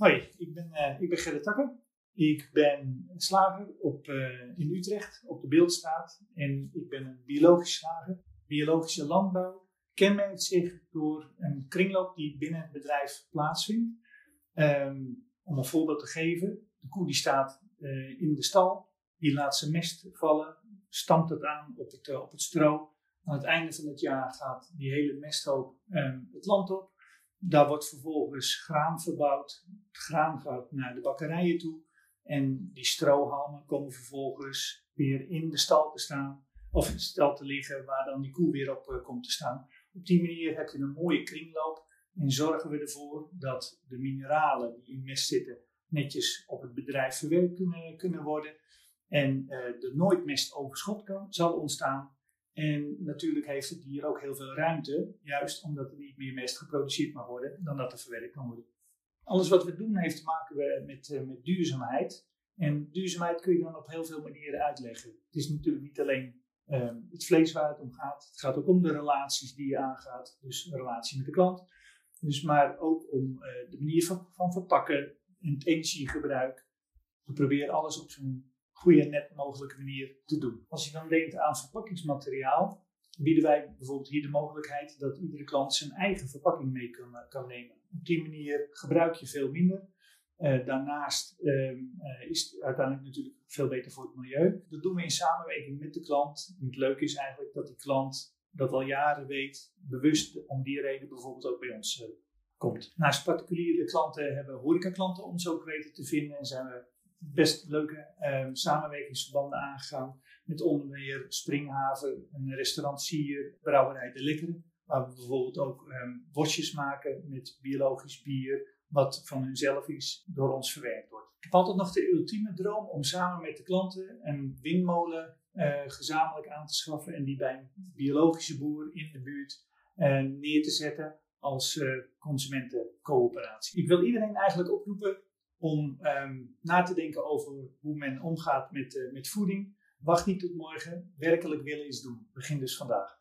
Hoi, ik ben, uh, ik ben Gerrit Takker. Ik ben slager op, uh, in Utrecht op de Beeldstraat en ik ben een biologisch slager. Biologische landbouw kenmerkt zich door een kringloop die binnen het bedrijf plaatsvindt. Um, om een voorbeeld te geven, de koe die staat uh, in de stal, die laat zijn mest vallen, stampt het aan op het, op het stro. Aan het einde van het jaar gaat die hele mesthoop um, het land op. Daar wordt vervolgens graan verbouwd. Het graan naar de bakkerijen toe. En die strohalmen komen vervolgens weer in de stal te staan. Of in de stal te liggen waar dan die koe weer op uh, komt te staan. Op die manier heb je een mooie kringloop. En zorgen we ervoor dat de mineralen die in mest zitten netjes op het bedrijf verwerkt kunnen, kunnen worden. En uh, er nooit mestoverschot kan, zal ontstaan. En natuurlijk heeft het dier ook heel veel ruimte, juist omdat er niet meer mest geproduceerd mag worden dan dat er verwerkt kan worden. Alles wat we doen heeft te maken met, uh, met duurzaamheid. En duurzaamheid kun je dan op heel veel manieren uitleggen. Het is natuurlijk niet alleen uh, het vlees waar het om gaat. Het gaat ook om de relaties die je aangaat. Dus een relatie met de klant. Dus maar ook om uh, de manier van, van verpakken en het energiegebruik. We proberen alles op zo'n goede net mogelijke manier te doen. Als je dan denkt aan verpakkingsmateriaal, bieden wij bijvoorbeeld hier de mogelijkheid dat iedere klant zijn eigen verpakking mee kan, eh, kan nemen. Op die manier gebruik je veel minder. Uh, daarnaast uh, is het uiteindelijk natuurlijk veel beter voor het milieu. Dat doen we in samenwerking met de klant. Het leuke is eigenlijk dat die klant dat al jaren weet, bewust om die reden bijvoorbeeld ook bij ons komt. Naast particuliere klanten hebben horecaklanten ons ook weten te vinden en zijn we best leuke um, samenwerkingsverbanden aangegaan. Met onder meer Springhaven, een restaurancier, Brouwerij De Lekkere. Waar we bijvoorbeeld ook um, worstjes maken met biologisch bier, wat van hunzelf is, door ons verwerkt wordt. Ik heb altijd nog de ultieme droom om samen met de klanten een windmolen uh, gezamenlijk aan te schaffen en die bij een biologische boer in de buurt uh, neer te zetten als uh, consumentencoöperatie. Ik wil iedereen eigenlijk oproepen om um, na te denken over hoe men omgaat met, uh, met voeding. Wacht niet tot morgen. Werkelijk willen is doen. Begin dus vandaag.